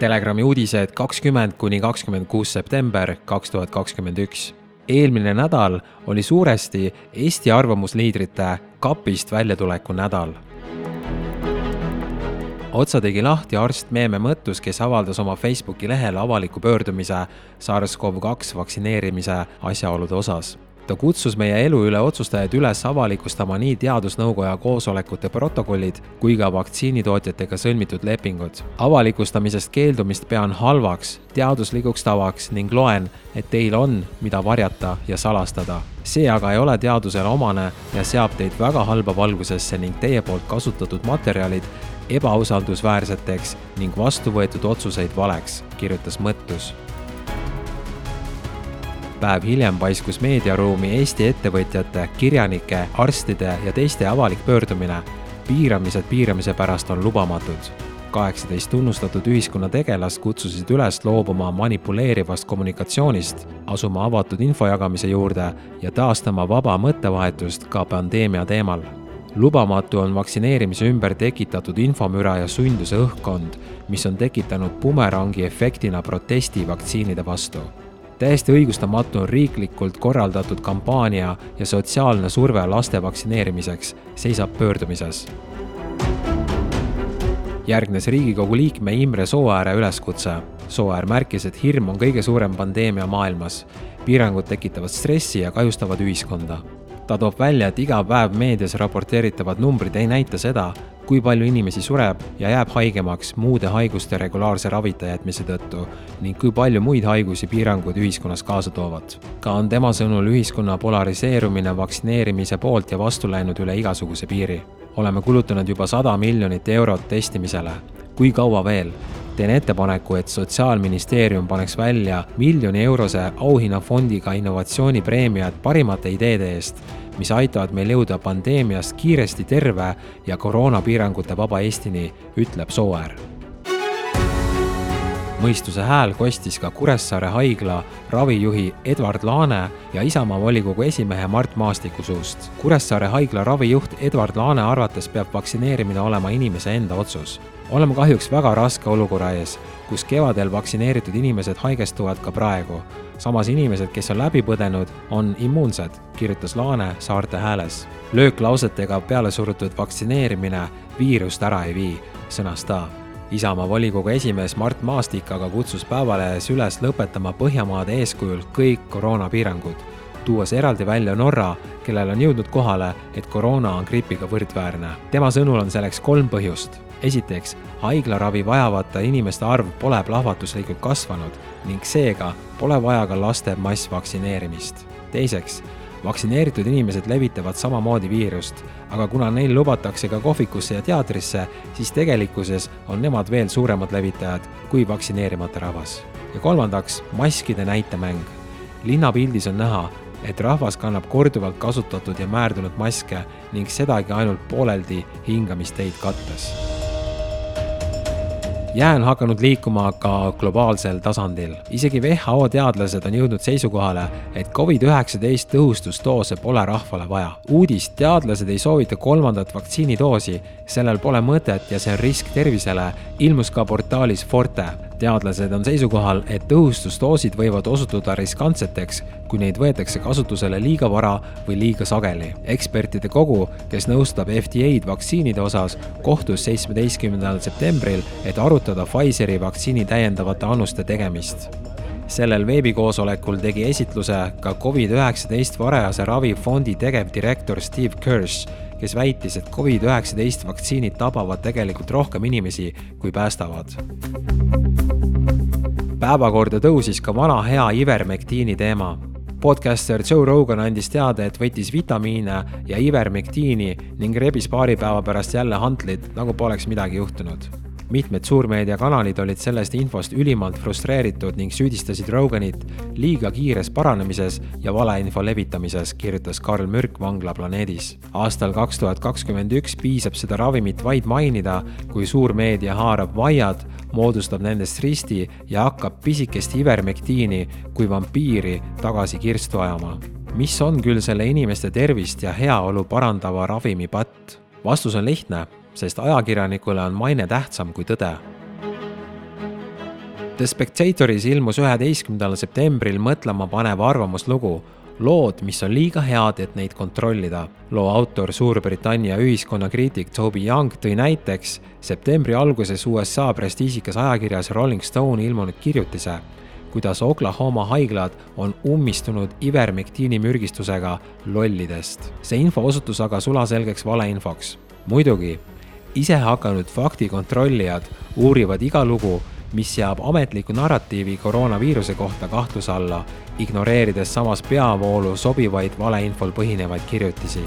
Telegrami uudised kakskümmend kuni kakskümmend kuus september kaks tuhat kakskümmend üks. eelmine nädal oli suuresti Eesti arvamusliidrite kapist väljatuleku nädal otsa tegi lahti arst Meeme Mõttus, kes avaldas oma Facebooki lehel avaliku pöördumise SARS-CoV-2 vaktsineerimise asjaolude osas ta kutsus meie elu üle otsustajaid üles avalikustama nii teadusnõukoja koosolekute protokollid kui ka vaktsiinitootjatega sõlmitud lepingud. avalikustamisest keeldumist pean halvaks, teaduslikuks tavaks ning loen, et teil on, mida varjata ja salastada. see aga ei ole teadusele omane ja seab teid väga halba valgusesse ning teie poolt kasutatud materjalid ebausaldusväärseteks ning vastu võetud otsuseid valeks, kirjutas Mõttus päev hiljem paiskus meediaruumi Eesti ettevõtjate, kirjanike, arstide ja teiste avalik pöördumine. piiramised piiramise pärast on lubamatud. kaheksateist tunnustatud ühiskonnategelast kutsusid üles loobuma manipuleerivast kommunikatsioonist, asuma avatud info jagamise juurde ja taastama vaba mõttevahetust ka pandeemia teemal lubamatu on vaktsineerimise ümber tekitatud infomüra ja sunduse õhkkond, mis on tekitanud bumerangi efektina protesti vaktsiinide vastu täiesti õigustamatu on riiklikult korraldatud kampaania ja sotsiaalne surve laste vaktsineerimiseks, seisab pöördumises. järgnes Riigikogu liikme Imre Sooääre üleskutse. Sooäär märkis, et hirm on kõige suurem pandeemia maailmas. piirangud tekitavad stressi ja kahjustavad ühiskonda. ta toob välja, et iga päev meedias raporteeritavad numbrid ei näita seda, kui palju inimesi sureb ja jääb haigemaks muude haiguste regulaarse ravita jätmise tõttu ning kui palju muid haigusi piirangud ühiskonnas kaasa toovad. ka on tema sõnul ühiskonna polariseerumine vaktsineerimise poolt ja vastu läinud üle igasuguse piiri. oleme kulutanud juba sada miljonit eurot testimisele. kui kaua veel? teen ettepaneku, et Sotsiaalministeerium paneks välja miljoni eurose auhinnafondiga innovatsioonipreemiad parimate ideede eest mis aitavad meil jõuda pandeemiast kiiresti terve ja koroonapiirangute vaba Eestini, ütleb Sooäär mõistuse hääl kostis ka Kuressaare haigla ravijuhi Edward Laane ja Isamaa volikogu esimehe Mart Maastiku suust. Kuressaare haigla ravijuht Edward Laane arvates peab vaktsineerimine olema inimese enda otsus. oleme kahjuks väga raske olukorra ees, kus kevadel vaktsineeritud inimesed haigestuvad ka praegu. samas inimesed, kes on läbi põdenud, on immuunsed, kirjutas Laane Saarte Hääles. lööklausetega peale surutud vaktsineerimine viirust ära ei vii, sõnas ta Isamaa volikogu esimees Mart Maastik aga kutsus Päevalehes üles lõpetama Põhjamaade eeskujul kõik koroonapiirangud, tuues eraldi välja Norra, kellel on jõudnud kohale, et koroona on gripiga võrdväärne. tema sõnul on selleks kolm põhjust. esiteks, haiglaravi vajavate inimeste arv pole plahvatuslikult kasvanud ning seega pole vaja ka laste massvaktsineerimist. teiseks vaktsineeritud inimesed levitavad samamoodi viirust, aga kuna neil lubatakse ka kohvikusse ja teatrisse, siis tegelikkuses on nemad veel suuremad levitajad kui vaktsineerimata rahvas. ja kolmandaks, maskide näitemäng. linnapildis on näha, et rahvas kannab korduvalt kasutatud ja määrdunud maske ning sedagi ainult pooleldi hingamisteid kattes jää on hakanud liikuma ka globaalsel tasandil. isegi WHO teadlased on jõudnud seisukohale, et Covid-19 tõhustusdoose pole rahvale vaja. uudis, teadlased ei soovita kolmandat vaktsiinidoosi, sellel pole mõtet ja see on risk tervisele, ilmus ka portaalis Forte teadlased on seisukohal, et tõhustusdoosid võivad osutuda riskantseteks, kui neid võetakse kasutusele liiga vara või liiga sageli. ekspertide kogu, kes nõustab FDA-d vaktsiinide osas, kohtus seitsmeteistkümnendal septembril, et arutada Pfizeri vaktsiini täiendavate annuste tegemist sellel veebikoosolekul tegi esitluse ka Covid-19 varajase ravi fondi tegevdirektor Steve Kirsch, kes väitis, et Covid-19 vaktsiinid tabavad tegelikult rohkem inimesi, kui päästavad päevakorda tõusis ka vana hea ivermektiini teema. podcaster Joe Rogan andis teada, et võttis vitamiine ja ivermektiini ning rebis paari päeva pärast jälle hantlid, nagu poleks midagi juhtunud mitmed suurmeediakanalid olid sellest infost ülimalt frustreeritud ning süüdistasid Roganit liiga kiires paranemises ja valeinfo levitamises, kirjutas Karl Mürk Vangla planeedis. aastal kaks tuhat kakskümmend üks piisab seda ravimit vaid mainida, kui suurmeedia haarab vaiad, moodustab nendest risti ja hakkab pisikest ivermektiini kui vampiiri tagasi kirstu ajama. mis on küll selle inimeste tervist ja heaolu parandava ravimi patt? vastus on lihtne sest ajakirjanikule on maine tähtsam kui tõde. The Spectatoris ilmus üheteistkümnendal septembril mõtlema panev arvamuslugu lood, mis on liiga head, et neid kontrollida. loo autor, Suurbritannia ühiskonnakriitik Toby Young tõi näiteks septembri alguses USA prestiižikas ajakirjas Rolling Stone ilmunud kirjutise, kuidas Oklahoma haiglad on ummistunud ivermektiinimürgistusega lollidest. see info osutus aga sulaselgeks valeinfoks. muidugi, isehakanud faktikontrollijad uurivad iga lugu mis seab ametliku narratiivi koroonaviiruse kohta kahtluse alla, ignoreerides samas peavoolu sobivaid valeinfol põhinevaid kirjutisi.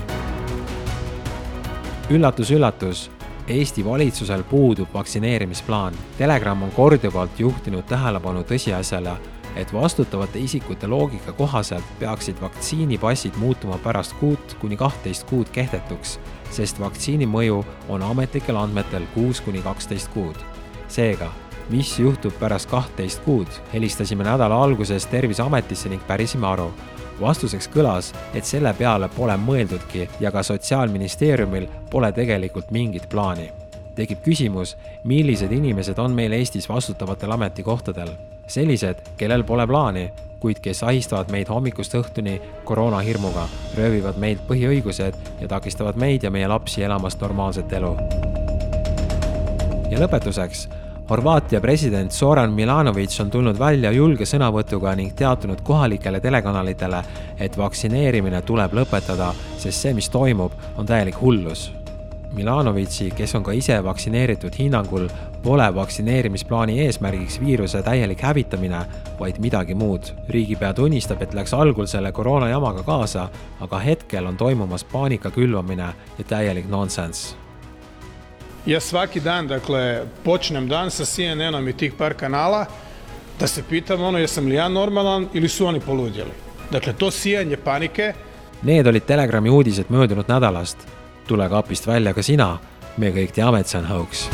üllatus-üllatus, Eesti valitsusel puudub vaktsineerimisplaan. Telegram on korduvalt juhtinud tähelepanu tõsiasjale, et vastutavate isikute loogika kohaselt peaksid vaktsiinipassid muutuma pärast kuut kuni kahtteist kuud kehtetuks, sest vaktsiini mõju on ametlikel andmetel kuus kuni kaksteist kuud. seega mis juhtub pärast kahtteist kuud, helistasime nädala alguses Terviseametisse ning pärisime aru. vastuseks kõlas, et selle peale pole mõeldudki ja ka Sotsiaalministeeriumil pole tegelikult mingit plaani. tekib küsimus, millised inimesed on meil Eestis vastutavatel ametikohtadel. Sellised, kellel pole plaani, kuid kes ahistavad meid hommikust õhtuni koroonahirmuga, röövivad meilt põhiõigused ja takistavad meid ja meie lapsi elamast normaalset elu. ja lõpetuseks Horvaatia president Zoran Milanovic on tulnud välja julge sõnavõtuga ning teatanud kohalikele telekanalitele, et vaktsineerimine tuleb lõpetada, sest see, mis toimub, on täielik hullus. Milanovici, kes on ka ise vaktsineeritud, hinnangul pole vaktsineerimisplaani eesmärgiks viiruse täielik hävitamine, vaid midagi muud. riigipea tunnistab, et läks algul selle koroonajamaga kaasa, aga hetkel on toimumas paanika külvamine ja täielik nonsense ja svaki dan, dakle, počnem dan sa CNN-om i tih par kanala, da se pitam ono, jesam li ja normalan ili su oni poludjeli. Dakle, to sijanje panike. Need olid Telegrami uudised möödunud nädalast. Tule kapist välja ka sina, me kõik teame, et see on hoax